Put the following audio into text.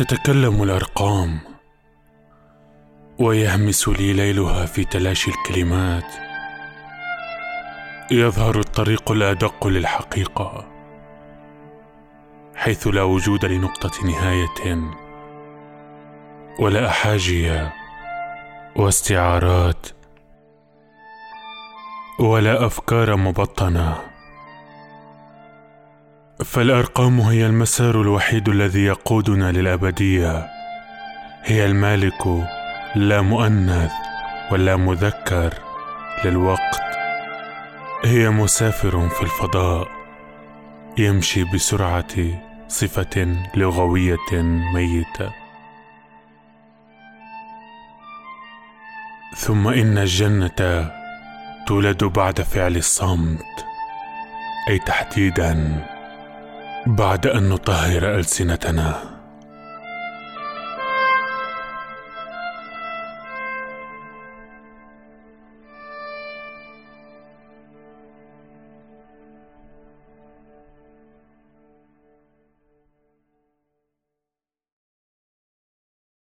تتكلم الأرقام ويهمس لي ليلها في تلاشي الكلمات. يظهر الطريق الأدق للحقيقة حيث لا وجود لنقطة نهاية ولا احاجيه واستعارات ولا أفكار مبطنة. فالأرقام هي المسار الوحيد الذي يقودنا للأبدية. هي المالك لا مؤنث ولا مذكر للوقت. هي مسافر في الفضاء يمشي بسرعة صفة لغوية ميتة. ثم إن الجنة تولد بعد فعل الصمت أي تحديدا بعد أن نطهر ألسنتنا.